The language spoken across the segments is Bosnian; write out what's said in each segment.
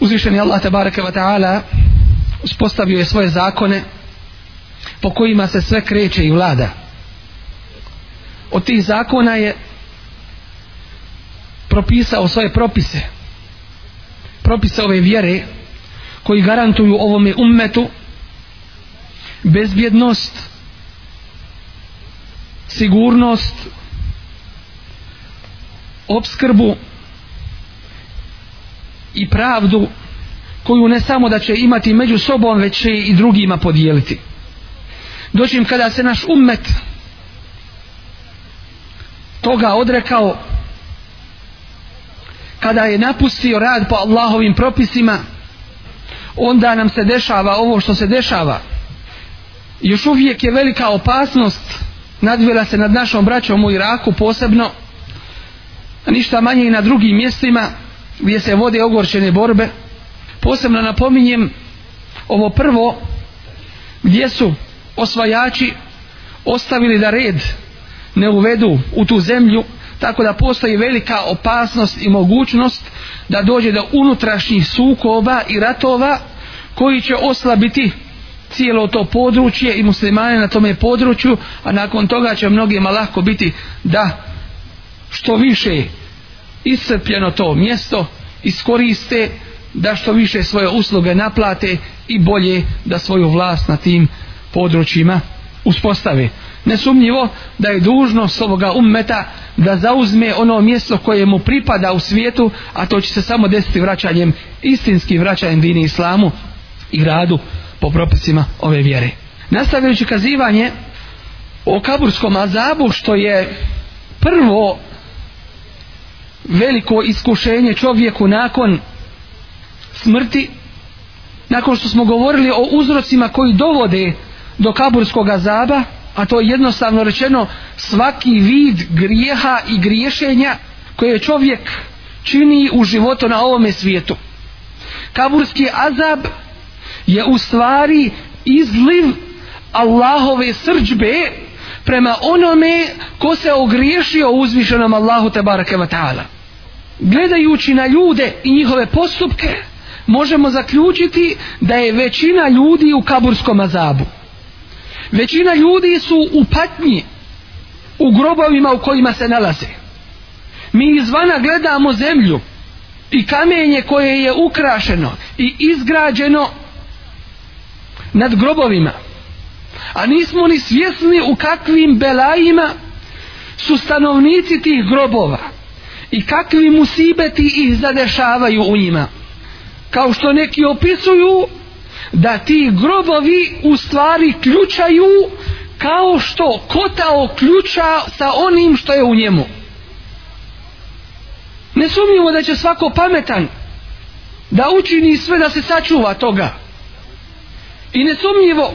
uzvišeni Allah tabaraka wa ta'ala uspostavio je svoje zakone po kojima se sve kreće i vlada od tih zakona je propisao svoje propise propise ove vjere koji garantuju ovome ummetu bezbjednost sigurnost obskrbu i pravdu koju ne samo da će imati među sobom već će i drugima podijeliti doćim kada se naš ummet toga odrekao kada je napustio rad po Allahovim propisima onda nam se dešava ovo što se dešava još uvijek je velika opasnost nadvila se nad našom braćom u Iraku posebno ništa manje i na drugim mjestima gdje se vode ogorčene borbe posebno napominjem ovo prvo gdje su osvajači ostavili da red ne uvedu u tu zemlju tako da postoji velika opasnost i mogućnost da dođe do unutrašnjih sukova i ratova koji će oslabiti cijelo to područje i muslimane na tome području a nakon toga će mnogima lahko biti da što više iscrpljeno to mjesto iskoriste da što više svoje usluge naplate i bolje da svoju vlast na tim područjima uspostave. Nesumnjivo da je dužnost ovoga ummeta da zauzme ono mjesto koje mu pripada u svijetu, a to će se samo desiti vraćanjem, istinskim vraćanjem dini islamu i gradu po propisima ove vjere. Nastavljajući kazivanje o kaburskom azabu, što je prvo veliko iskušenje čovjeku nakon smrti nakon što smo govorili o uzrocima koji dovode do kaburskog azaba a to je jednostavno rečeno svaki vid grijeha i griješenja koje čovjek čini u životu na ovome svijetu kaburski azab je u stvari izliv Allahove srđbe prema onome ko se ogriješio uzvišenom Allahu tebara kevata'ala gledajući na ljude i njihove postupke, možemo zaključiti da je većina ljudi u kaburskom azabu. Većina ljudi su u patnji, u grobovima u kojima se nalaze. Mi izvana gledamo zemlju i kamenje koje je ukrašeno i izgrađeno nad grobovima. A nismo ni svjesni u kakvim belajima su stanovnici tih grobova i kakvi musibeti ih zadešavaju u njima kao što neki opisuju da ti grobovi u stvari ključaju kao što kota oključa sa onim što je u njemu ne sumnjivo da će svako pametan da učini sve da se sačuva toga i ne sumnjivo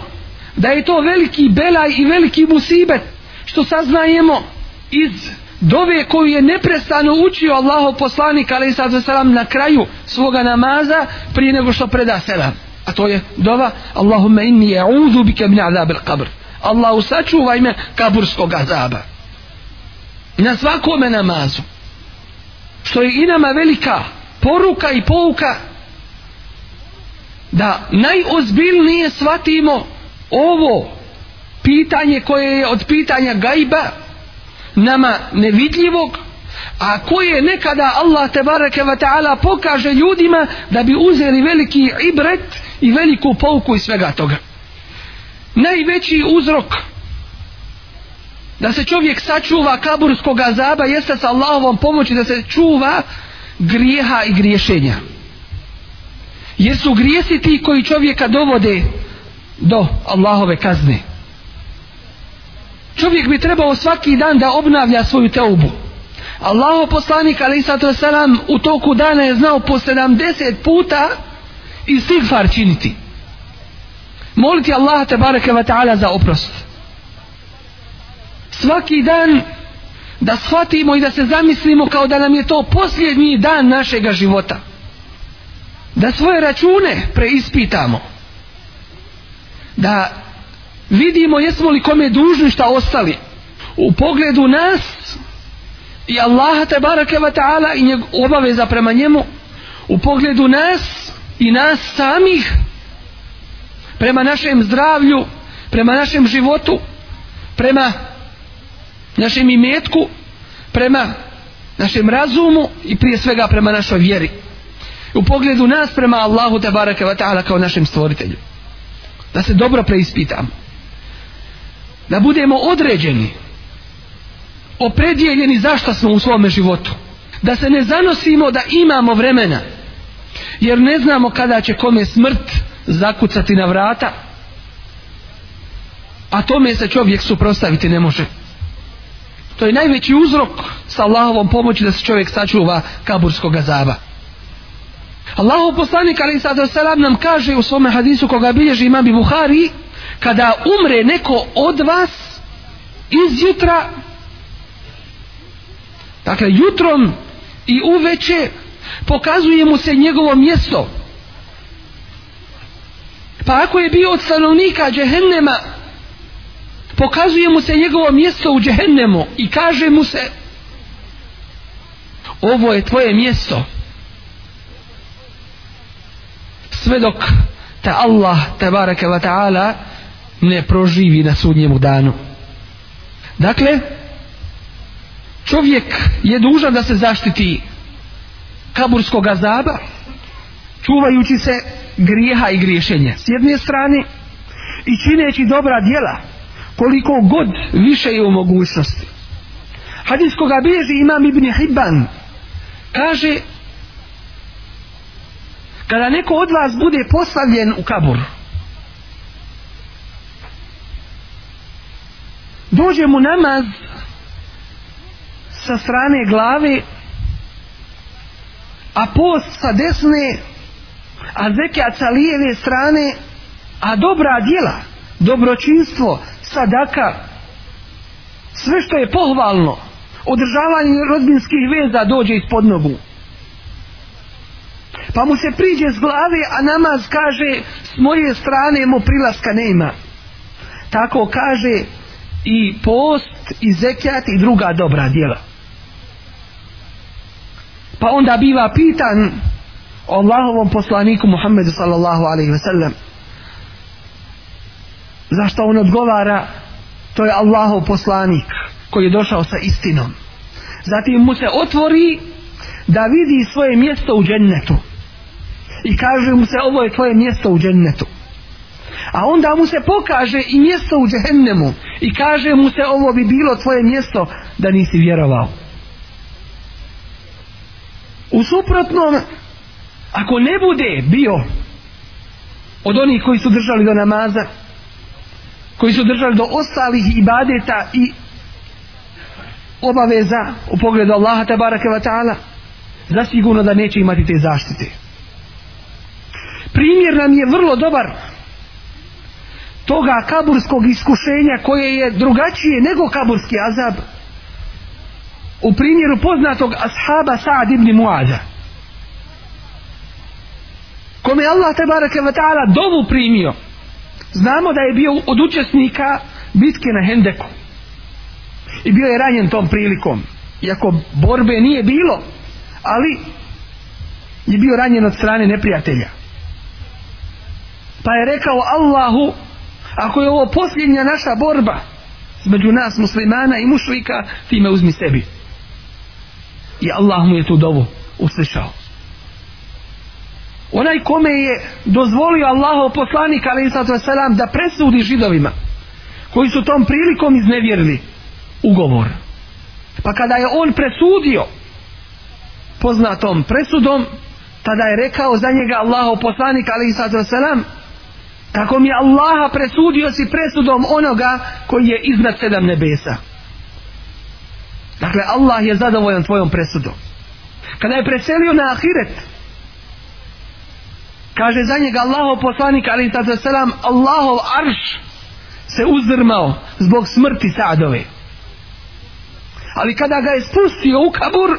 da je to veliki belaj i veliki musibet što saznajemo iz dove koju je neprestano učio Allahov poslanik ali sad selam na kraju svoga namaza prije nego što preda selam a to je dova Allahumma inni a'udhu bika min azab al-qabr Allah sačuvaj me kaburskog azaba I na svakome namazu što je i nama velika poruka i pouka da najozbiljnije shvatimo ovo pitanje koje je od pitanja gajba nama nevidljivog a koje je nekada Allah te bareke ve taala pokaže ljudima da bi uzeli veliki ibret i veliku pouku iz svega toga najveći uzrok da se čovjek sačuva kaburskog azaba jeste sa Allahovom pomoći da se čuva grijeha i griješenja jer su grijesi ti koji čovjeka dovode do Allahove kazne čovjek bi trebao svaki dan da obnavlja svoju teubu. Allaho poslanik ali sato selam u toku dana je znao po 70 puta i stigfar činiti. Moliti Allah te bareke ve taala za oprost. Svaki dan da shvatimo i da se zamislimo kao da nam je to posljednji dan našega života. Da svoje račune preispitamo. Da vidimo jesmo li kome dužni šta ostali u pogledu nas i Allaha te barake wa ta'ala i njeg obaveza prema njemu u pogledu nas i nas samih prema našem zdravlju prema našem životu prema našem imetku prema našem razumu i prije svega prema našoj vjeri u pogledu nas prema Allahu te barake wa ta'ala kao našem stvoritelju da se dobro preispitamo da budemo određeni opredijeljeni zašto smo u svome životu da se ne zanosimo da imamo vremena jer ne znamo kada će kome smrt zakucati na vrata a tome se čovjek suprostaviti ne može to je najveći uzrok sa Allahovom pomoći da se čovjek sačuva kaburskog azaba Allahov poslanik ali sada selam nam kaže u svome hadisu koga bilježi imam i Buhari kada umre neko od vas iz jutra dakle jutrom i uveče pokazuje mu se njegovo mjesto pa ako je bio od stanovnika džehennema pokazuje mu se njegovo mjesto u džehennemu i kaže mu se ovo je tvoje mjesto sve dok te Allah te baraka wa ta'ala ne proživi na sudnjemu danu. Dakle, čovjek je dužan da se zaštiti kaburskog azaba, čuvajući se grijeha i griješenja s jedne strane i čineći dobra djela koliko god više je u mogućnosti. Hadis koga bježi imam Ibn Hibban kaže kada neko od vas bude postavljen u kaburu dođe mu namaz sa strane glave a post sa desne a zekat sa lijeve strane a dobra djela dobročinstvo, sadaka sve što je pohvalno održavanje rodbinskih veza dođe ispod nogu pa mu se priđe s glave a namaz kaže s moje strane mu prilaska nema tako kaže i post i zekijat i druga dobra djela pa onda biva pitan Allahovom poslaniku Muhammedu sallallahu alaihi ve sellem zašto on odgovara to je Allahov poslanik koji je došao sa istinom zatim mu se otvori da vidi svoje mjesto u džennetu i kaže mu se ovo je tvoje mjesto u džennetu a onda mu se pokaže i mjesto u džehennemu i kaže mu se ovo bi bilo tvoje mjesto da nisi vjerovao u suprotnom ako ne bude bio od onih koji su držali do namaza koji su držali do ostalih ibadeta i obaveza u pogledu Allaha tabaraka wa ta'ala zasigurno da neće imati te zaštite primjer nam je vrlo dobar toga kaburskog iskušenja koje je drugačije nego kaburski azab u primjeru poznatog ashaba Sa'd ibn Mu'adha kome je Allah tebareke wa ta'ala dovu primio znamo da je bio od učesnika bitke na Hendeku i bio je ranjen tom prilikom iako borbe nije bilo ali je bio ranjen od strane neprijatelja pa je rekao Allahu ako je ovo posljednja naša borba među nas muslimana i mušlika ti me uzmi sebi i Allah mu je tu dovu uslišao onaj kome je dozvolio Allahov poslanik ali sallam, da presudi židovima koji su tom prilikom iznevjerili ugovor pa kada je on presudio poznatom presudom tada je rekao za njega Allahov poslanik ali sallam, Tako mi je Allaha presudio si presudom onoga koji je iznad sedam nebesa. Dakle, Allah je zadovoljan tvojom presudom. Kada je preselio na ahiret, kaže za njega Allahov poslanik, ali sada selam, Allahov arš se uzrmao zbog smrti Sadove. Ali kada ga je spustio u kabur,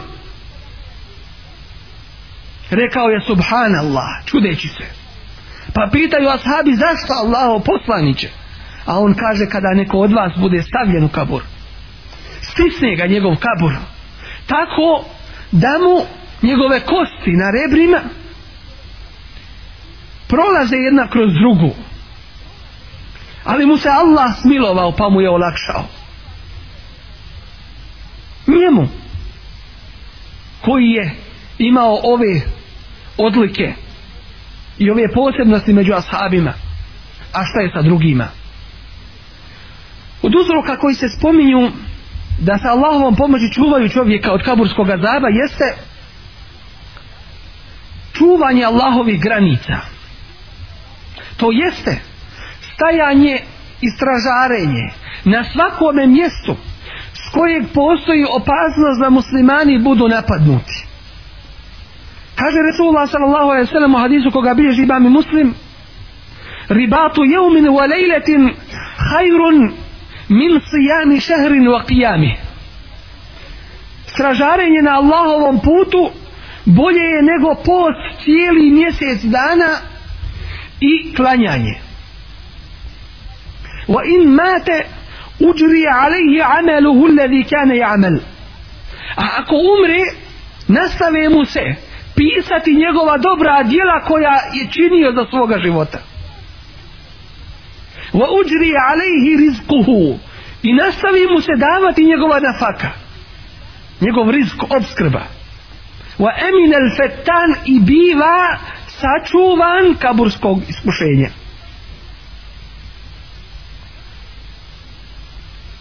rekao je subhanallah, čudeći se. Pa pitaju ashabi zašto Allaho poslaniće? A on kaže kada neko od vas bude stavljen u kabur. Stisne ga njegov kabur. Tako da mu njegove kosti na rebrima prolaze jedna kroz drugu. Ali mu se Allah smilovao pa mu je olakšao. Njemu koji je imao ove odlike i ove posebnosti među ashabima a šta je sa drugima od uzroka koji se spominju da sa Allahovom pomoći čuvaju čovjeka od kaburskog azaba jeste čuvanje Allahovi granica to jeste stajanje i stražarenje na svakome mjestu s kojeg postoji opasnost da muslimani budu napadnuti Kaže Resulullah sallallahu alejhi ve sellem u hadisu koga bilježi Imam Muslim: "Ribatu yawmin wa laylatin khairun min siyam shahrin wa qiyamih." Stražarenje na Allahovom putu bolje je nego post cijeli mjesec dana i klanjanje. Wa in mate ujri alayhi amaluhu alladhi kana ya'mal. Ako umre, nastave mu se pisati njegova dobra djela koja je činio za svoga života. Wa ujri alayhi rizquhu i nastavi mu se davati njegova nafaka. Njegov rizk obskrba. Wa amin al-fattan i biva sačuvan kaburskog iskušenja.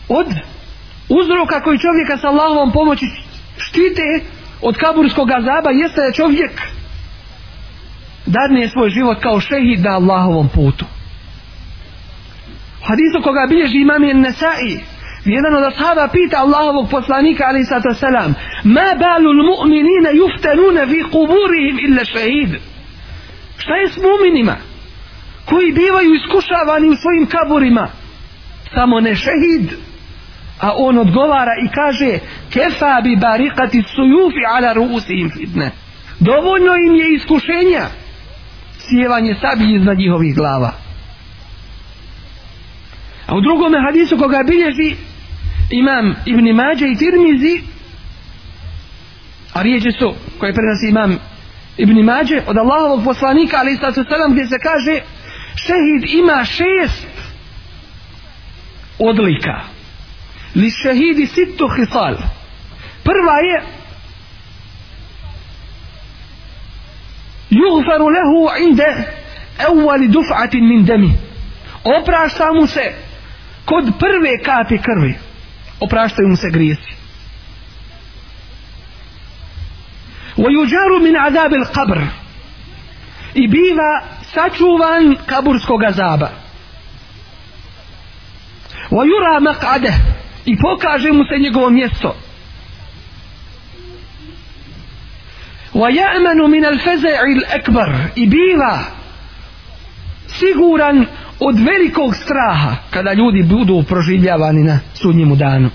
Od uzroka koji čovjeka sa Allahovom pomoći štite od kaburskog azaba jeste da čovjek dadne svoj život kao šehid na Allahovom putu. Hadisu koga bilježi imam je Nesai, jedan od ashaba pita Allahovog poslanika ali sata selam ma balu mu'minina juftanuna vi kuburihim illa šehid šta je s mu'minima koji bivaju iskušavani u svojim kaburima samo ne šehid šehid a on odgovara i kaže kefa bi barikati sujufi ala ruusim fitne dovoljno im je iskušenja sjevanje sabi iznad njihovih glava a u drugom hadisu koga bilježi imam Ibn Mađe i Tirmizi a riječi su koje prenosi imam Ibn Mađe od Allahovog poslanika ali sa sada gdje se kaže šehid ima šest odlika odlika للشهيد ست خصال برواية يغفر له عند أول دفعة من دمه أبراشتا موسى كود برواية كابي كروي أبراشتا موسى غريسي ويجار من عذاب القبر إبيبا ساتشوفان كابورسكو غزابا ويرى مقعده i pokaže mu se njegovo mjesto وَيَأْمَنُ مِنَ الْفَزَعِ الْأَكْبَرِ i biva siguran od velikog straha kada ljudi budu proživljavani na sudnjemu danu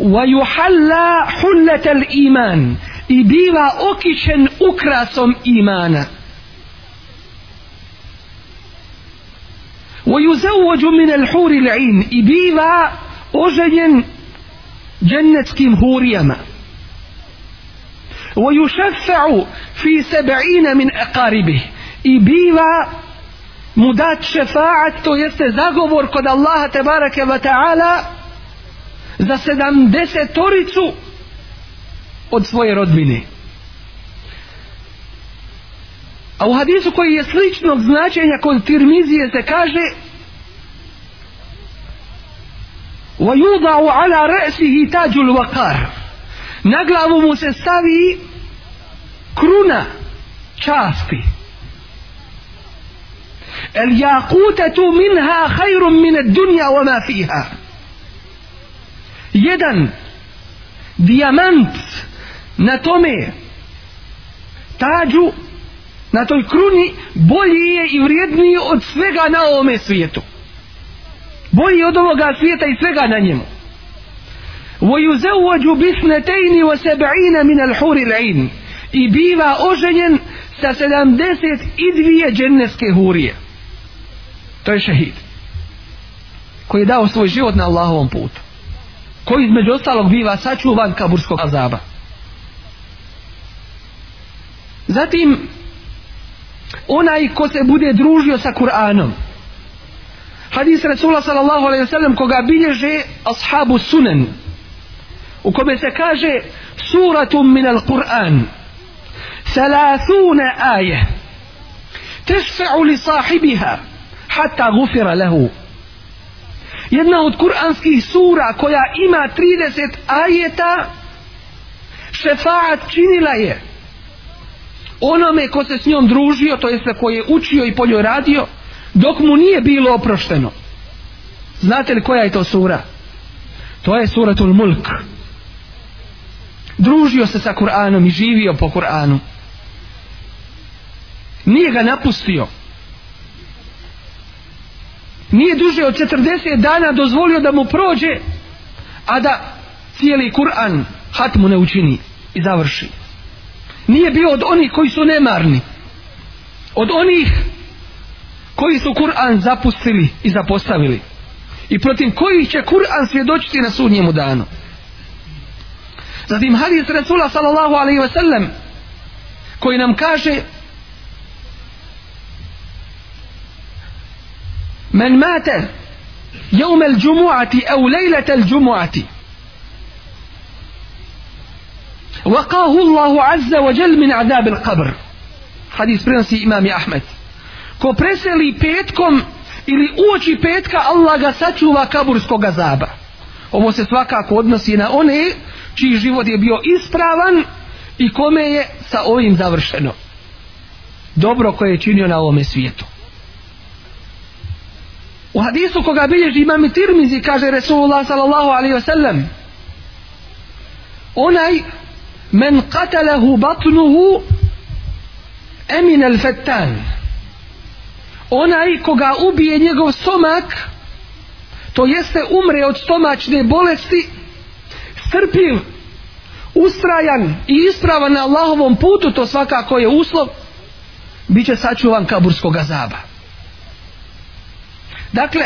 وَيُحَلَّا حُلَّةَ الْإِيمَانِ i biva okićen ukrasom imana وَيُزَوَّجُ مِنَ الْحُورِ الْعِينِ i biva oženjen džennetskim hurijama wa yushaffa'u fi 70 min aqaribih i biva mu dat šefaat to jeste zagovor kod Allaha te barake wa ta'ala za 70 toricu od svoje rodbine a u hadisu koji je sličnog značenja kod Tirmizije se kaže وَيُضَعُ عَلَى رَأْسِهِ تَاجُ الْوَقَارِ Na glavu mu se stavi kruna časti. الْيَاقُوتَةُ مِنْهَا خَيْرٌ مِنَ الدُّنْيَا وَمَا فِيهَا Jedan dijamant na tome tađu na toj kruni bolji je i vrijedniji od svega na ovome svijetu bolji od ovoga svijeta i svega na njemu وَيُزَوَّجُ بِسْنَتَيْنِ وَسَبْعِينَ مِنَ الْحُورِ الْعِينِ i biva oženjen sa 72 dženneske hurije to je šehid koji je dao svoj život na Allahovom putu koji između ostalog biva sačuvan kaburskog azaba zatim onaj ko se bude družio sa Kur'anom hadis Rasula sallallahu alaihi wasallam koga bilježe ashabu sunan u kome se kaže suratum min al quran thalathuna aje tešfa'u li sahibiha hatta gufira lehu jedna od kuranskih sura koja ima 30 ajeta šefaat činila je onome ko se s njom družio to jeste ko je učio i po njoj radio dok mu nije bilo oprošteno. Znate li koja je to sura? To je suratul mulk. Družio se sa Kur'anom i živio po Kur'anu. Nije ga napustio. Nije duže od 40 dana dozvolio da mu prođe, a da cijeli Kur'an hatmu ne učini i završi. Nije bio od onih koji su nemarni. Od onih koji su Kur'an zapustili i zapostavili i protiv kojih će Kur'an svjedočiti na sudnjemu danu zatim hadis Rasula sallallahu alaihi ve sellem koji nam kaže men mate jeume il džumu'ati au lejlete il džumu'ati وقاه الله عز وجل من عذاب القبر حديث برنسي إمام أحمد ko preseli petkom ili uoči petka Allah ga sačuva kaburskog azaba ovo se svakako odnosi na one čiji život je bio ispravan i kome je sa ovim završeno dobro koje je činio na ovome svijetu u hadisu koga bilježi imam tirmizi kaže Resulullah sallallahu alaihi wasallam onaj men katalehu batnuhu emin al fettan onaj koga ubije njegov stomak to jeste umre od stomačne bolesti strpljiv ustrajan i ispravan na Allahovom putu to svakako je uslov bit će sačuvan kaburskog azaba dakle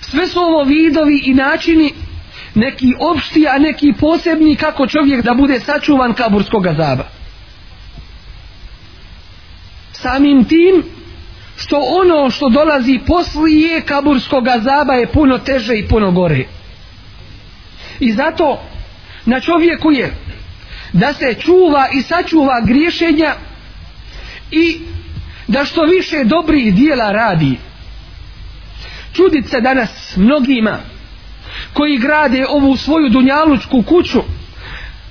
sve su ovo vidovi i načini neki opšti a neki posebni kako čovjek da bude sačuvan kaburskog azaba samim tim što ono što dolazi poslije kaburskog azaba je puno teže i puno gore. I zato na čovjeku je da se čuva i sačuva griješenja i da što više dobrih dijela radi. Čudit se danas mnogima koji grade ovu svoju dunjalučku kuću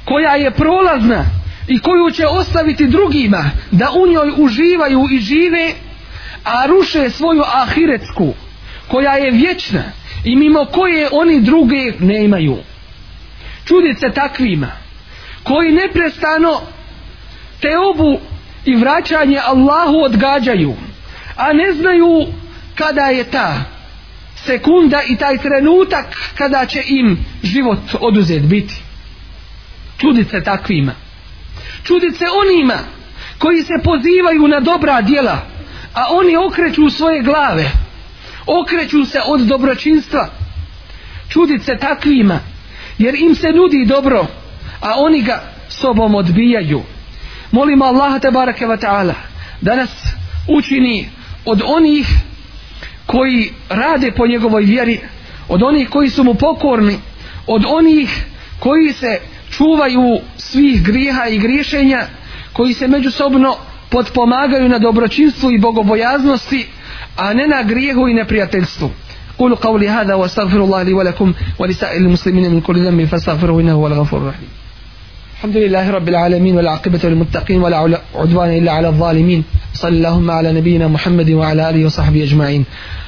koja je prolazna i koju će ostaviti drugima da u njoj uživaju i žive i a ruše svoju ahiretsku koja je vječna i mimo koje oni druge ne imaju čudit se takvima koji neprestano te obu i vraćanje Allahu odgađaju a ne znaju kada je ta sekunda i taj trenutak kada će im život oduzet biti čudit se takvima čudit se onima koji se pozivaju na dobra djela a oni okreću svoje glave okreću se od dobročinstva čudit se takvima jer im se nudi dobro a oni ga sobom odbijaju molimo Allaha te barake wa ta'ala da nas učini od onih koji rade po njegovoj vjeri od onih koji su mu pokorni od onih koji se čuvaju svih griha i griješenja koji se međusobno potpomagaju na dobročinstvu i bogobojaznosti, a ne na grijehu i neprijateljstvu. قول قولي هذا واستغفر الله لي ولكم ولسائر المسلمين من كل ذنب فاستغفروه انه هو الغفور الرحيم الحمد لله رب العالمين والعاقبة للمتقين ولا عدوان إلا على الظالمين صلى اللهم على نبينا محمد وعلى آله وصحبه أجمعين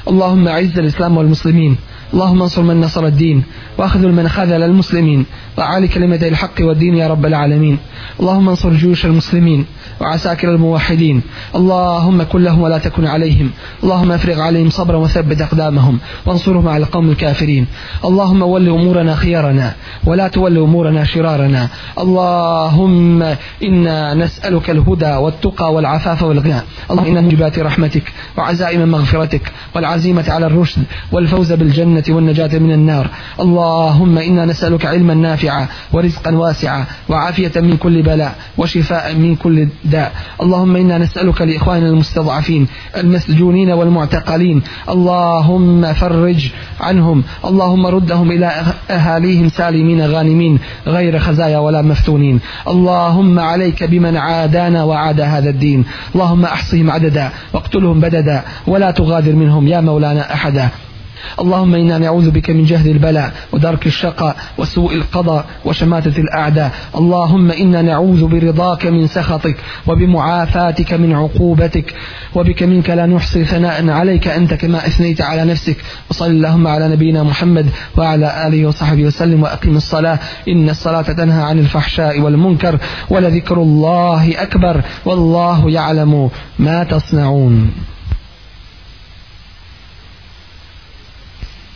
اللهم أعز الإسلام والمسلمين اللهم انصر من نصر الدين واخذل من خذل المسلمين وعلي كلمة الحق والدين يا رب العالمين اللهم انصر جيوش المسلمين وعساكر الموحدين اللهم كن لهم ولا تكن عليهم اللهم افرغ عليهم صبرا وثبت أقدامهم وانصرهم على القوم الكافرين اللهم ول أمورنا خيارنا ولا تول أمورنا شرارنا اللهم اللهم إنا نسألك الهدى والتقى والعفاف والغنى اللهم إنا من رحمتك وعزائم مغفرتك والعزيمة على الرشد والفوز بالجنة والنجاة من النار اللهم إنا نسألك علما نافعا ورزقا واسعا وعافية من كل بلاء وشفاء من كل داء اللهم إنا نسألك لإخواننا المستضعفين المسجونين والمعتقلين اللهم فرج عنهم اللهم ردهم إلى أهاليهم سالمين غانمين غير خزايا ولا مفتوح المفتونين اللهم عليك بمن عادانا وعاد هذا الدين اللهم أحصهم عددا واقتلهم بددا ولا تغادر منهم يا مولانا أحدا اللهم إنا نعوذ بك من جهد البلاء ودرك الشقاء وسوء القضاء وشماتة الأعداء اللهم إنا نعوذ برضاك من سخطك وبمعافاتك من عقوبتك وبك منك لا نحصي ثناء عليك أنت كما أثنيت على نفسك وصل اللهم على نبينا محمد وعلى آله وصحبه وسلم وأقم الصلاة إن الصلاة تنهى عن الفحشاء والمنكر ولذكر الله أكبر والله يعلم ما تصنعون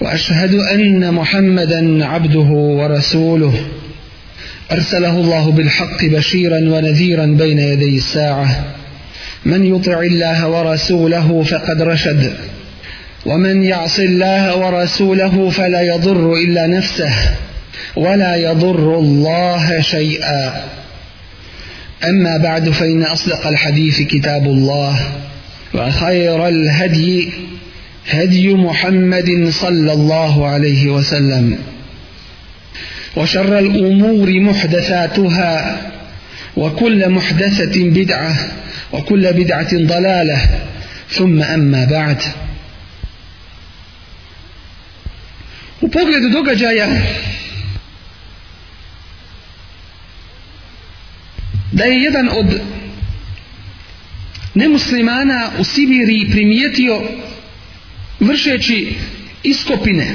واشهد ان محمدا عبده ورسوله ارسله الله بالحق بشيرا ونذيرا بين يدي الساعه من يطع الله ورسوله فقد رشد ومن يعص الله ورسوله فلا يضر الا نفسه ولا يضر الله شيئا اما بعد فان اصدق الحديث كتاب الله وخير الهدي هدي محمد صلى الله عليه وسلم وشر الأمور محدثاتها وكل محدثة بدعة وكل بدعة ضلالة ثم أما بعد U pogledu جاية دايما je jedan od nemuslimana u vršeći iskopine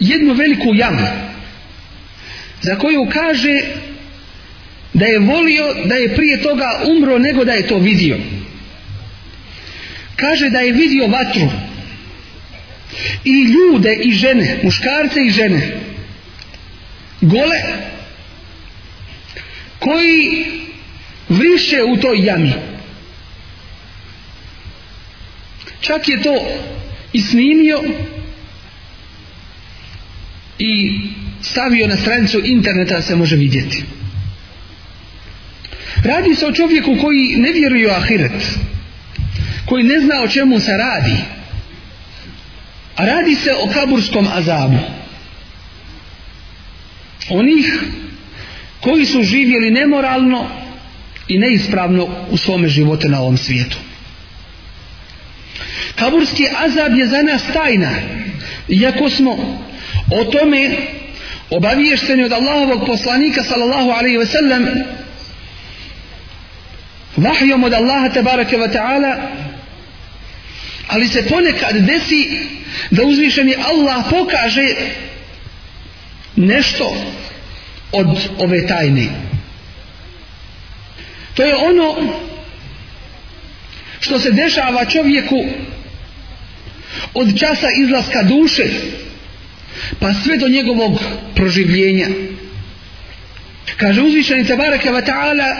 jednu veliku jamu za koju kaže da je volio da je prije toga umro nego da je to vidio kaže da je vidio vatru i ljude i žene muškarce i žene gole koji vriše u toj jami Čak je to i snimio i stavio na stranicu interneta da se može vidjeti. Radi se o čovjeku koji ne vjeruje u ahiret, koji ne zna o čemu se radi, a radi se o kaburskom azabu. Onih koji su živjeli nemoralno i neispravno u svome životu na ovom svijetu kaburski azab je za nas tajna iako smo o tome obaviješteni od Allahovog poslanika sallallahu alaihi ve sellem vahjom od Allaha tabaraka wa ta'ala ali se ponekad desi da uzvišeni Allah pokaže nešto od ove tajne to je ono što se dešava čovjeku od časa izlaska duše pa sve do njegovog proživljenja kaže uzvišeni te bareke ve taala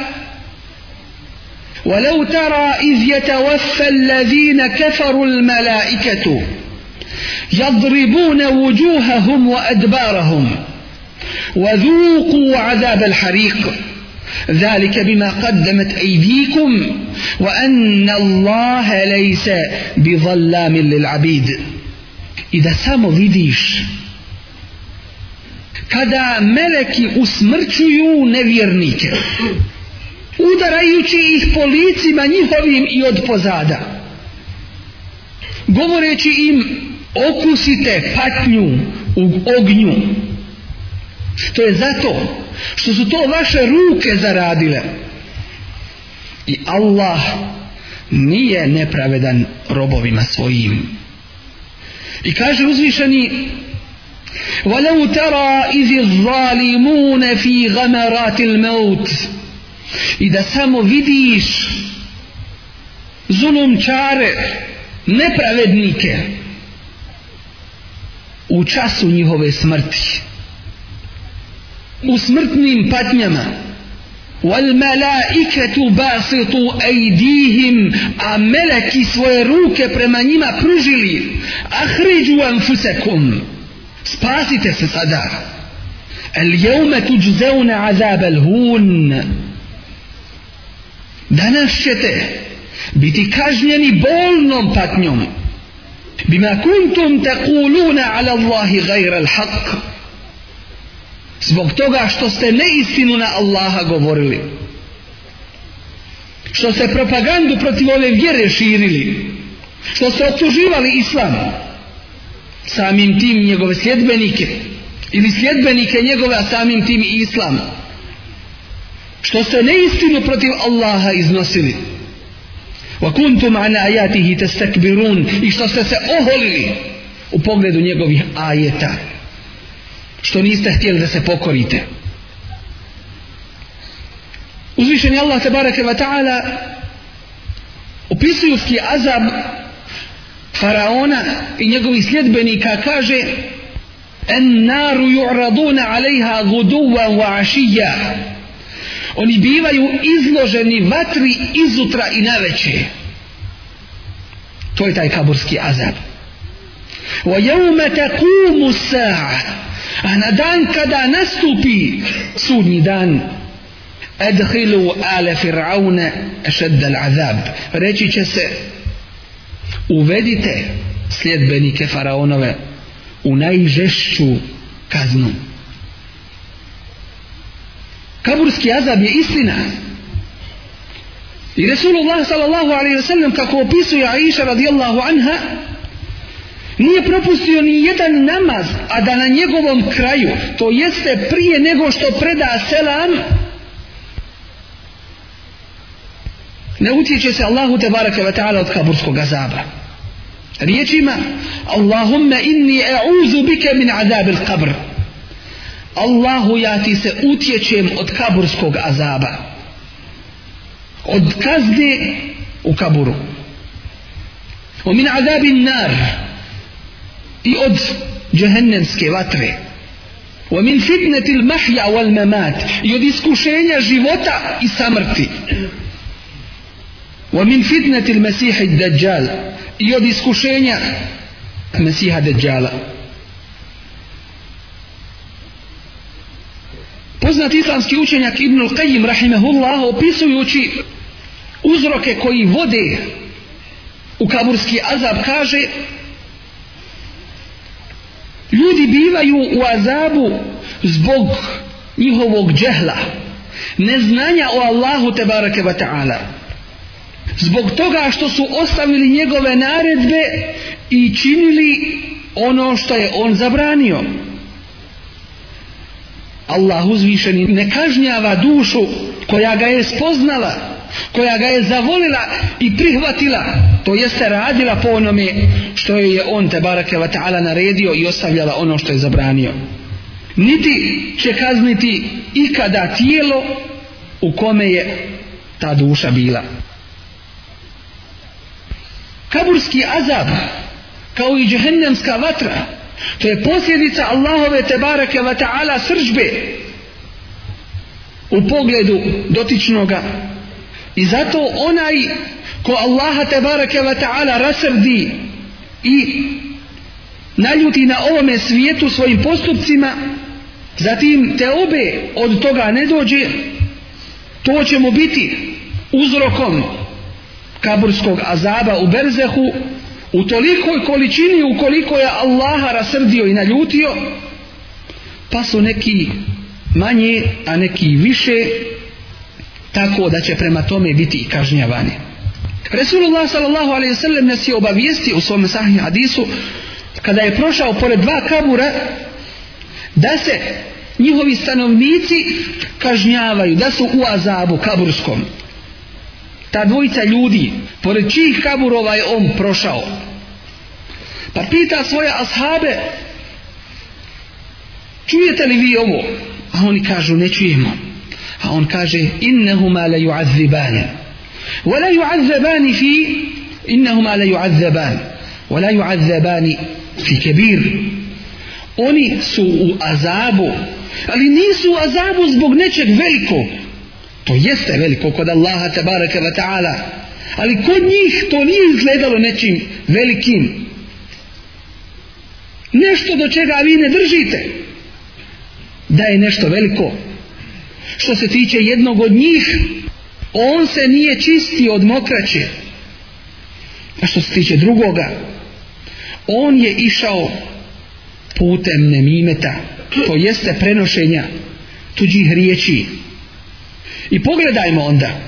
ولو ترى إذ يتوفى الذين كفروا الملائكة يضربون وجوههم وأدبارهم وذوقوا عذاب الحريق ذلك بما قدمت أيديكم وأن الله ليس بظلام للعبيد إذا سامو فيديش kada meleki usmrćuju nevjernike udarajući ih po licima njihovim i od pozada govoreći im okusite patnju u ognju što je zato što su to vaše ruke zaradile i Allah nije nepravedan robovima svojim i kaže uzvišeni وَلَوْ تَرَا إِذِ الظَّالِمُونَ فِي غَمَرَاتِ الْمَوْتِ i da samo vidiš zulumčare nepravednike u času njihove smrti u smrtnim patnjama wal malaikatu basitu aydihim a meleki svoje ruke prema njima pružili ahriđu anfusekum spasite se sada el jeume tuđzeune azab el hun danas ćete biti kažnjeni bolnom patnjom bima kuntum takuluna ala Allahi gajra al haqq zbog toga što ste neistinu na Allaha govorili što ste propagandu protiv ove vjere širili što ste otuživali islam samim tim njegove sljedbenike ili sljedbenike njegove a samim tim islam što ste neistinu protiv Allaha iznosili wa kuntum an ayatihi tastakbirun i što ste se oholili u pogledu njegovih ajeta što niste htjeli da se pokorite. Uzvišen je Allah tabaraka wa ta'ala opisujući azab faraona i njegovih sljedbenika kaže en naru ju'raduna alejha guduva wa ašija oni bivaju izloženi vatri izutra i naveće to je taj kaburski azab wa jevme takumu sa'a A na dan kada nastupi sudnji dan, adhilu ale Firaune ešeddal azab. Reći će se, uvedite sljedbenike Faraonove u najžešću kaznu. Kaburski azab je istina. I Resulullah sallallahu alaihi wa sallam kako opisuje Aisha radijallahu anha, nije propustio ni jedan namaz, a da na njegovom kraju, to jeste prije nego što preda selam, ne utječe se Allahu te baraka wa ta'ala od kaburskog azaba. Riječima, Allahumme inni e'uzu bike min azabil kabr. Allahu ja ti se utječem od kaburskog azaba. Od kazne u kaburu. ومن عذاب النار i od džehennemske vatre wa min fitnati al-mahya wal-mamat i od iskušenja života i samrti wa min fitnati al-masih ad-dajjal i od iskušenja mesiha dajjala poznati islamski učenjak Ibn al-Qayyim rahimehullah opisujući uzroke koji vode u kaburski azab kaže ljudi bivaju u azabu zbog njihovog džehla neznanja o Allahu te barake wa ta'ala zbog toga što su ostavili njegove naredbe i činili ono što je on zabranio Allah uzvišeni ne kažnjava dušu koja ga je spoznala koja ga je zavolila i prihvatila to jeste radila po onome što je on te barake vata'ala naredio i ostavljala ono što je zabranio niti će kazniti ikada tijelo u kome je ta duša bila kaburski azab kao i džehennemska vatra to je posljedica Allahove te barake vata'ala sržbe u pogledu dotičnoga I zato onaj ko Allaha te barake wa ta'ala rasrdi i naljuti na ovome svijetu svojim postupcima, zatim te obe od toga ne dođe, to će mu biti uzrokom kaburskog azaba u Berzehu, u tolikoj količini ukoliko je Allaha rasrdio i naljutio, pa su neki manje, a neki više, tako da će prema tome biti kažnjavani. Resulullah sallallahu alaihi sallam nas je obavijesti u svom sahnju hadisu kada je prošao pored dva kabura da se njihovi stanovnici kažnjavaju, da su u azabu kaburskom. Ta dvojica ljudi, pored čijih kaburova je on prošao. Pa pita svoje ashabe, čujete li vi ovo? A oni kažu, ne čujemo a on kaže innahuma la yu'azziban wa la yu'azziban fi innahuma la yu'azziban wa la yu'azziban fi kabir oni su u azabu ali nisu u azabu zbog nečeg velikog to jeste veliko kod Allaha tabaraka wa ta'ala ali kod njih to nije izgledalo nečim velikim nešto do čega vi ne držite da je nešto veliko Što se tiče jednog od njih, on se nije čistio od mokraće. A što se tiče drugoga, on je išao putem nemimeta, to jeste prenošenja tuđih riječi. I pogledajmo onda,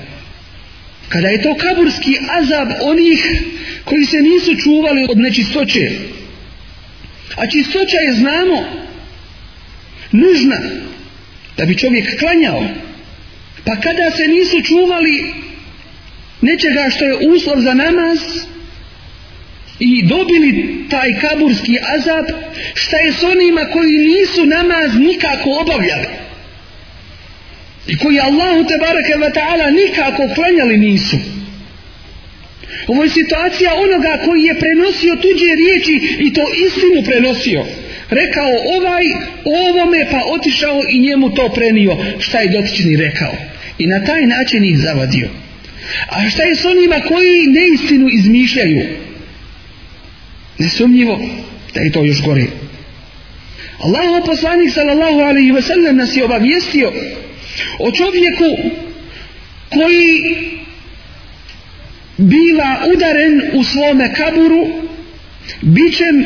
kada je to kaburski azab onih koji se nisu čuvali od nečistoće. A čistoća je znamo nužna da bi čovjek klanjao pa kada se nisu čuvali nečega što je uslov za namaz i dobili taj kaburski azab šta je s onima koji nisu namaz nikako obavljali i koji Allahu te barake wa ta'ala nikako klanjali nisu ovo je situacija onoga koji je prenosio tuđe riječi i to istinu prenosio rekao ovaj ovome pa otišao i njemu to prenio šta je dotični rekao i na taj način ih zavadio a šta je s onima koji neistinu izmišljaju nesumnjivo da je to još gore Allah poslanik sallallahu alaihi ve sellem nas je obavijestio o čovjeku koji biva udaren u svome kaburu bićem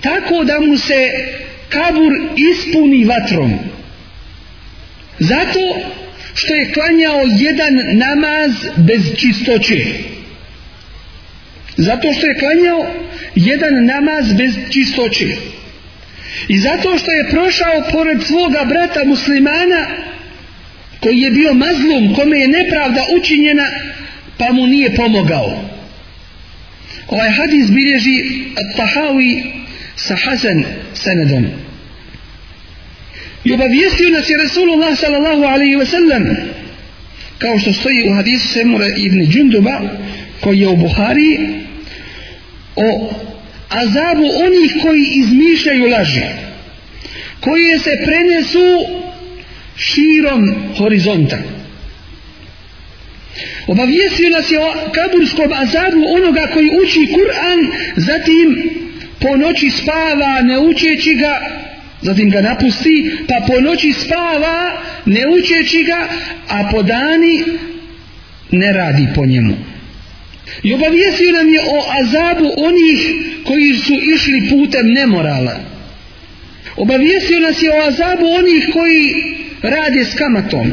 tako da mu se kabur ispuni vatrom zato što je klanjao jedan namaz bez čistoće zato što je klanjao jedan namaz bez čistoće i zato što je prošao pored svoga brata muslimana koji je bio mazlum kome je nepravda učinjena pa mu nije pomogao ovaj hadis bilježi Tahawi sa Hasan senedom. I obavijestio nas je Resulullah sallallahu alaihi wa sallam kao što stoji u hadisu Semura ibn Džunduba koji je u Buhari o azabu onih koji izmišljaju laži koji se prenesu širom horizonta obavijestio nas je o kaburskom azabu onoga koji uči Kur'an zatim po noći spava ne učeći ga zatim ga napusti pa po noći spava ne učeći ga a po dani ne radi po njemu i obavijesio nam je o azabu onih koji su išli putem nemorala obavijesio nas je o azabu onih koji rade s kamatom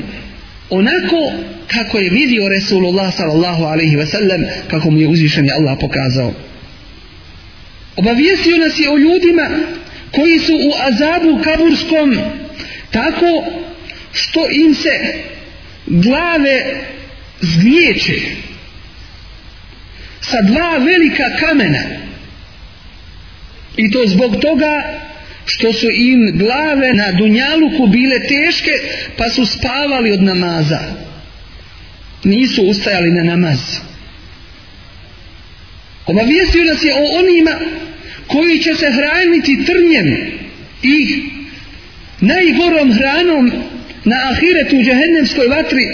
onako kako je vidio Resulullah sallallahu alaihi ve sellem kako mu je uzvišen je Allah pokazao obavijestio nas je o ljudima koji su u azabu kaburskom tako što im se glave zgnječe sa dva velika kamena i to zbog toga što su im glave na dunjaluku bile teške pa su spavali od namaza nisu ustajali na namazu Obavijestio nas je o onima koji će se hraniti trnjem i najgorom hranom na ahiretu u džehennemskoj vatri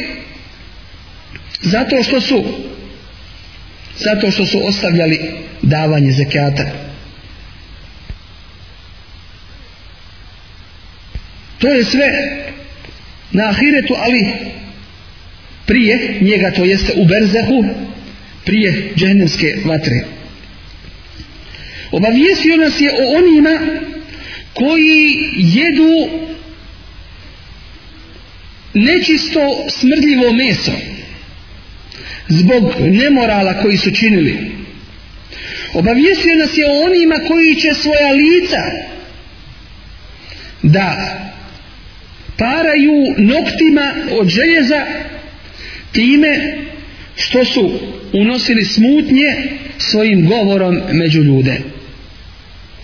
zato što su zato što su ostavljali davanje zekijata. To je sve na ahiretu, ali prije njega to jeste u Berzehu, prije džehennemske vatre. Obavijesio nas je o onima koji jedu nečisto smrdljivo meso zbog nemorala koji su činili. Obavijesio nas je o onima koji će svoja lica da paraju noktima od željeza time što su unosili smutnje svojim govorom među ljude.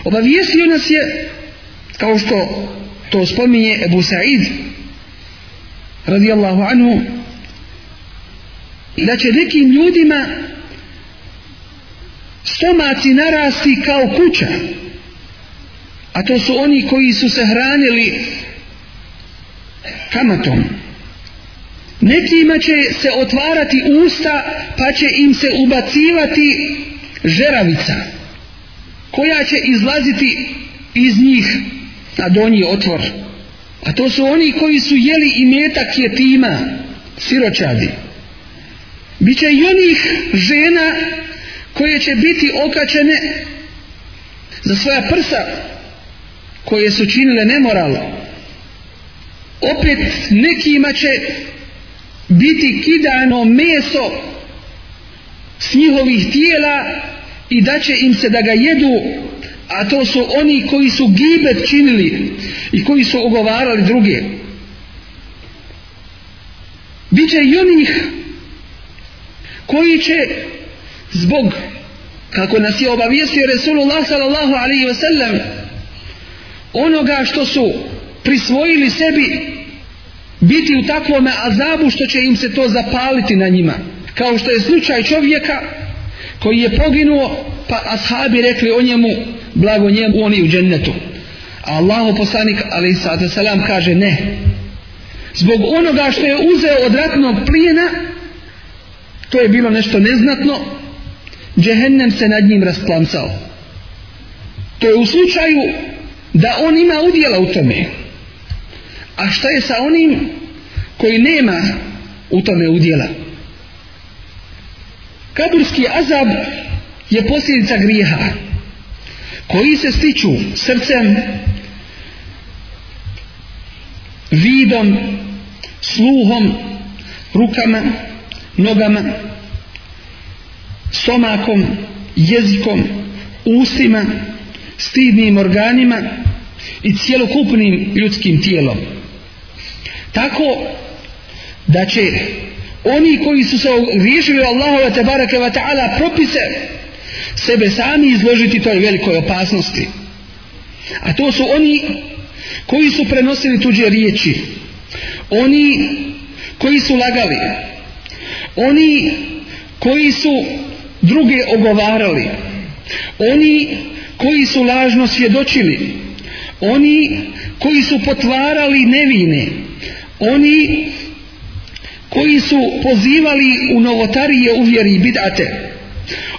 Obavijestio nas je, kao što to spominje Ebu Sa'id, radijallahu anhu, da će nekim ljudima stomaci narasti kao kuća. A to su oni koji su se hranili kamatom. Nekima će se otvarati usta pa će im se ubacivati žeravica koja će izlaziti iz njih na donji otvor. A to su oni koji su jeli i metak je tima, siročadi. Biće i onih žena koje će biti okačene za svoja prsa koje su činile nemoral. Opet nekima će biti kidano meso s njihovih tijela i da će im se da ga jedu a to su oni koji su gibet činili i koji su ogovarali druge bit će i onih koji će zbog kako nas je obavijestio Resulullah sallallahu alaihi wasallam onoga što su prisvojili sebi biti u takvom azabu što će im se to zapaliti na njima. Kao što je slučaj čovjeka koji je poginuo, pa ashabi rekli o njemu, blago njemu, oni u džennetu. A Allah poslanik, ali sada salam, kaže ne. Zbog onoga što je uzeo od ratnog plijena, to je bilo nešto neznatno, džehennem se nad njim rasplancao. To je u slučaju da on ima udjela u tome a šta je sa onim koji nema u tome udjela kaburski azab je posljedica grijeha koji se stiču srcem vidom sluhom rukama nogama stomakom jezikom ustima stidnim organima i cjelokupnim ljudskim tijelom tako da će oni koji su se riješili Allahove tebareke wa ta'ala propise sebe sami izložiti toj velikoj opasnosti a to su oni koji su prenosili tuđe riječi oni koji su lagali oni koji su druge ogovarali oni koji su lažno svjedočili oni koji su potvarali nevine oni oni koji su pozivali u novotarije uvjeri i bidate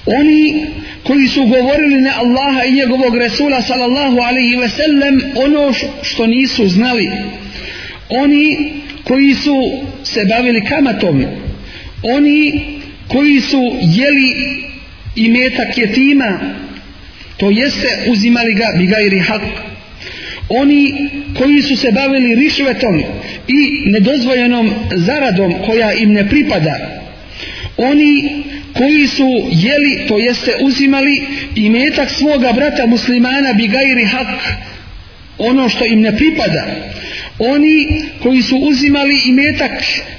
oni koji su govorili na Allaha i njegovog Resula sallallahu alaihi ve sellem ono što nisu znali oni koji su se bavili kamatom oni koji su jeli i metak jetima to jeste uzimali ga bigajri hak oni koji su se bavili rišvetom i nedozvoljenom zaradom koja im ne pripada oni koji su jeli to jeste uzimali i metak svoga brata muslimana bigajri hak ono što im ne pripada oni koji su uzimali i metak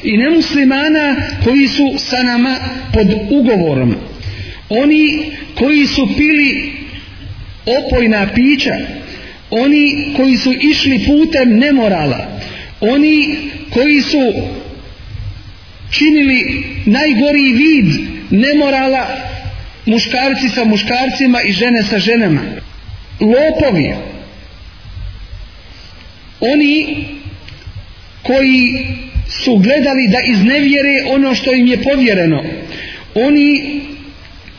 i nemuslimana koji su sa nama pod ugovorom oni koji su pili opojna pića oni koji su išli putem nemorala, oni koji su činili najgori vid nemorala muškarci sa muškarcima i žene sa ženama. Lopovi. Oni koji su gledali da iznevjere ono što im je povjereno. Oni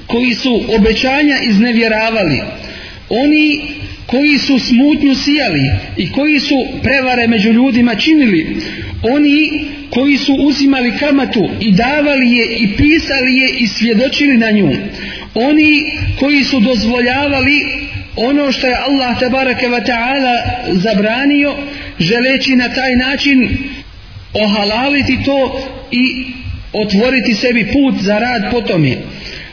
koji su obećanja iznevjeravali. Oni koji koji su smutnju sijali i koji su prevare među ljudima činili, oni koji su uzimali kamatu i davali je i pisali je i svjedočili na nju, oni koji su dozvoljavali ono što je Allah tabaraka wa ta'ala zabranio, želeći na taj način ohalaliti to i otvoriti sebi put za rad po tome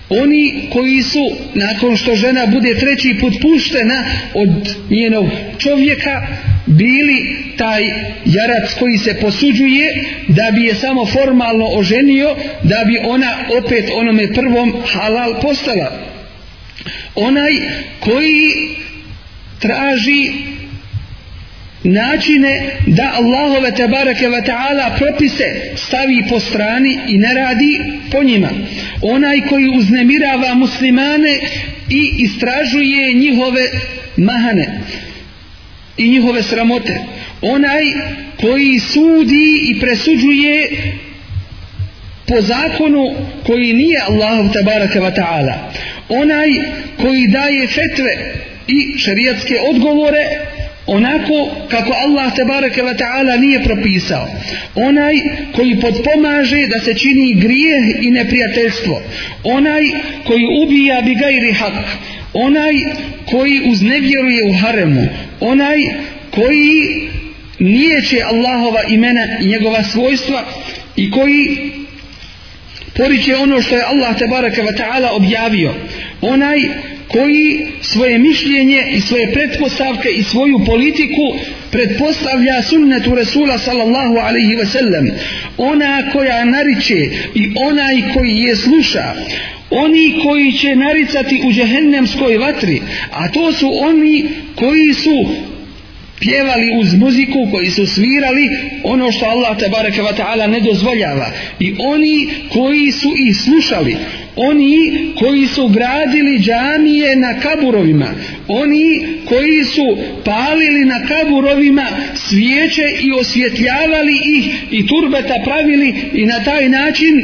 oni koji su nakon što žena bude treći put puštena od njenog čovjeka bili taj jarac koji se posuđuje da bi je samo formalno oženio da bi ona opet onome prvom halal postala onaj koji traži načine da Allahove tabarake wa ta'ala propise stavi po strani i ne radi po njima. Onaj koji uznemirava muslimane i istražuje njihove mahane i njihove sramote. Onaj koji sudi i presuđuje po zakonu koji nije Allahov tabaraka wa ta'ala. Onaj koji daje fetve i šarijatske odgovore onako kako Allah te bareke ve taala nije propisao onaj koji podpomaže da se čini grijeh i neprijateljstvo onaj koji ubija bi gairi hak onaj koji uznevjeruje u haremu onaj koji nije će Allahova imena i njegova svojstva i koji stvorit će ono što je Allah tabaraka wa ta'ala objavio. Onaj koji svoje mišljenje i svoje pretpostavke i svoju politiku pretpostavlja sunnetu Resula sallallahu alaihi ve sellem. Ona koja nariče i onaj koji je sluša. Oni koji će naricati u džehennemskoj vatri, a to su oni koji su pjevali uz muziku koji su svirali ono što Allah te bareke ve taala ne dozvoljava i oni koji su ih slušali oni koji su gradili džamije na kaburovima oni koji su palili na kaburovima svijeće i osvjetljavali ih i turbeta pravili i na taj način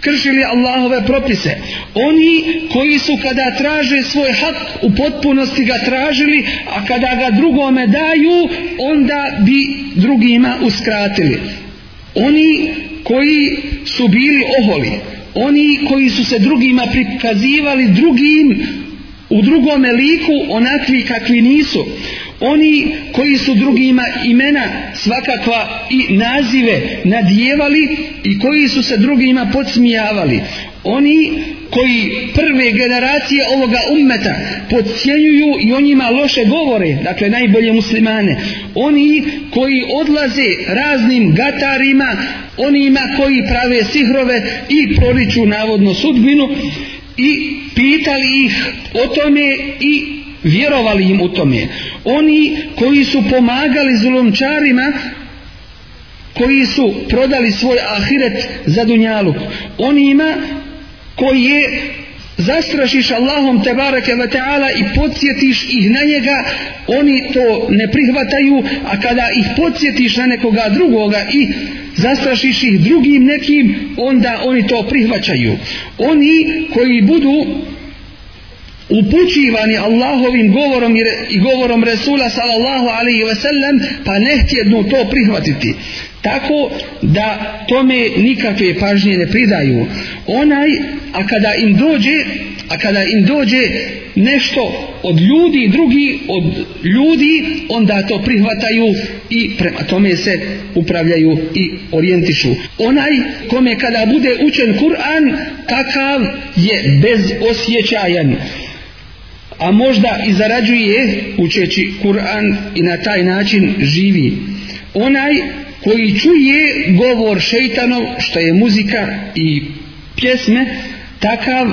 kršili Allahove propise. Oni koji su kada traže svoj hak u potpunosti ga tražili, a kada ga drugome daju, onda bi drugima uskratili. Oni koji su bili oholi, oni koji su se drugima prikazivali drugim u drugome liku onakvi kakvi nisu oni koji su drugima imena svakakva i nazive nadjevali i koji su se drugima podsmijavali oni koji prve generacije ovoga ummeta podcijenjuju i o njima loše govore, dakle najbolje muslimane, oni koji odlaze raznim gatarima, onima koji prave sihrove i proriču navodno sudbinu, i pitali ih o tome i vjerovali im u tome. Oni koji su pomagali zulomčarima, koji su prodali svoj ahiret za dunjaluk, onima koji je zastrašiš Allahom te bareke ve taala i podsjetiš ih na njega oni to ne prihvataju a kada ih podsjetiš na nekoga drugoga i zastrašiš ih drugim nekim onda oni to prihvaćaju oni koji budu upućivani Allahovim govorom i, re, i govorom Resula sallallahu alaihi ve sellem pa ne htjednu to prihvatiti tako da tome nikakve pažnje ne pridaju onaj a kada im dođe a kada im dođe nešto od ljudi drugi od ljudi onda to prihvataju i prema tome se upravljaju i orijentišu onaj kome kada bude učen Kur'an takav je bez osjećajan a možda i zarađuje učeći Kur'an i na taj način živi. Onaj koji čuje govor šeitanov, što je muzika i pjesme, takav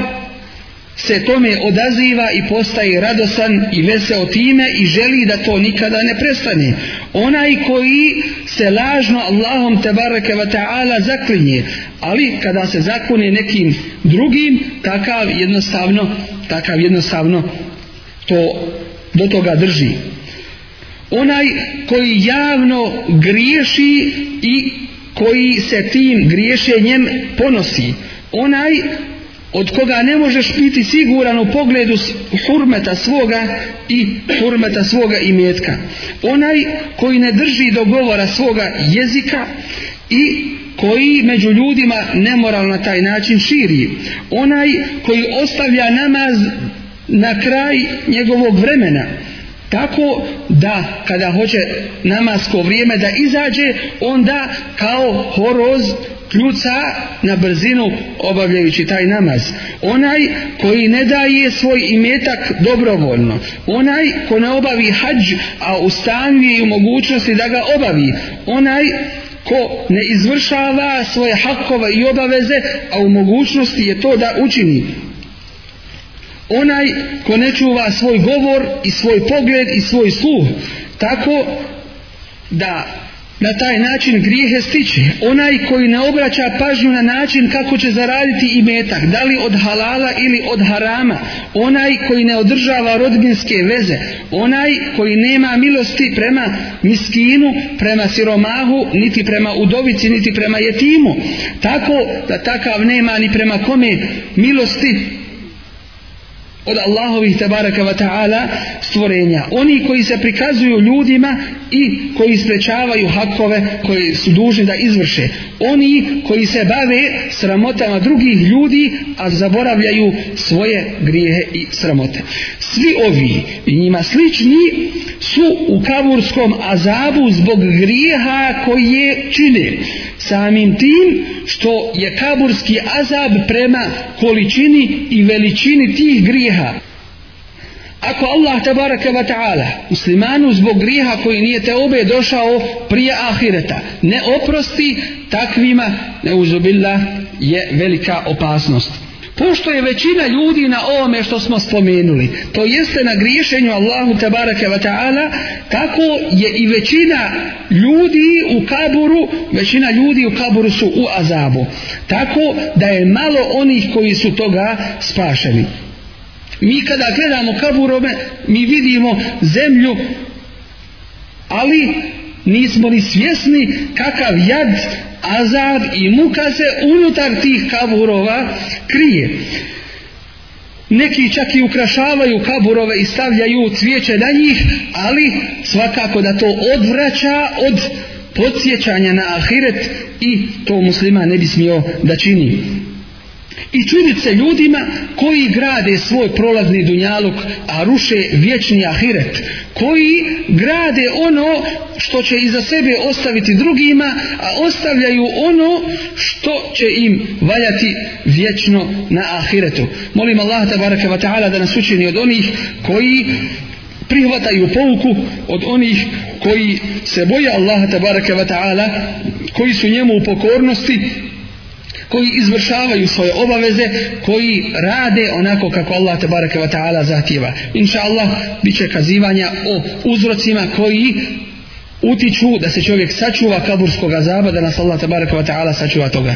se tome odaziva i postaje radosan i veseo time i želi da to nikada ne prestane. Onaj koji se lažno Allahom te bareke va ta'ala zaklinje, ali kada se zakune nekim drugim, takav jednostavno, takav jednostavno to do toga drži. Onaj koji javno griješi i koji se tim griješenjem ponosi. Onaj od koga ne možeš biti siguran u pogledu hurmeta svoga i hurmeta svoga imetka. Onaj koji ne drži do govora svoga jezika i koji među ljudima nemoral na taj način širi. Onaj koji ostavlja namaz na kraj njegovog vremena tako da kada hoće namasko vrijeme da izađe onda kao horoz kljuca na brzinu obavljajući taj namaz onaj koji ne daje svoj imetak dobrovoljno onaj ko ne obavi hađ a u stanju je i u mogućnosti da ga obavi onaj ko ne izvršava svoje hakove i obaveze a u mogućnosti je to da učini onaj ko ne čuva svoj govor i svoj pogled i svoj sluh tako da na taj način grijehe stiče onaj koji ne obraća pažnju na način kako će zaraditi i metak da li od halala ili od harama onaj koji ne održava rodbinske veze onaj koji nema milosti prema miskinu prema siromahu niti prema udovici niti prema jetimu tako da takav nema ni prema kome milosti od Allahovih tabaraka wa ta'ala stvorenja. Oni koji se prikazuju ljudima i koji sprečavaju hakove koji su dužni da izvrše. Oni koji se bave sramotama drugih ljudi, a zaboravljaju svoje grijehe i sramote. Svi ovi i njima slični su u kaburskom azabu zbog grijeha koje čine samim tim što je kaburski azab prema količini i veličini tih griha ako Allah tabaraka wa ta'ala muslimanu zbog griha koji nije te obe došao prije ahireta ne oprosti takvima ne uzubillah je velika opasnost pošto je većina ljudi na ovome što smo spomenuli, to jeste na griješenju Allahu tabaraka wa ta'ala, tako je i većina ljudi u kaburu, većina ljudi u kaburu su u azabu. Tako da je malo onih koji su toga spašeni. Mi kada gledamo kaburome, mi vidimo zemlju, ali nismo ni svjesni kakav jad, azab i muka se unutar tih kaburova krije. Neki čak i ukrašavaju kaburove i stavljaju cvijeće na njih, ali svakako da to odvraća od podsjećanja na ahiret i to muslima ne bi smio da čini. I čudit se ljudima koji grade svoj prolazni dunjaluk, a ruše vječni ahiret. Koji grade ono što će iza sebe ostaviti drugima, a ostavljaju ono što će im valjati vječno na ahiretu. Molim Allah tabaraka wa ta'ala da nas učini od onih koji prihvataju pouku od onih koji se boje Allaha tabaraka wa ta'ala, koji su njemu u pokornosti koji izvršavaju svoje obaveze, koji rade onako kako Allah te bareke ve taala zahtijeva. Inshallah biće kazivanja o uzrocima koji utiču da se čovjek sačuva kaburskog azaba da nas Allah te bareke ve taala sačuva toga.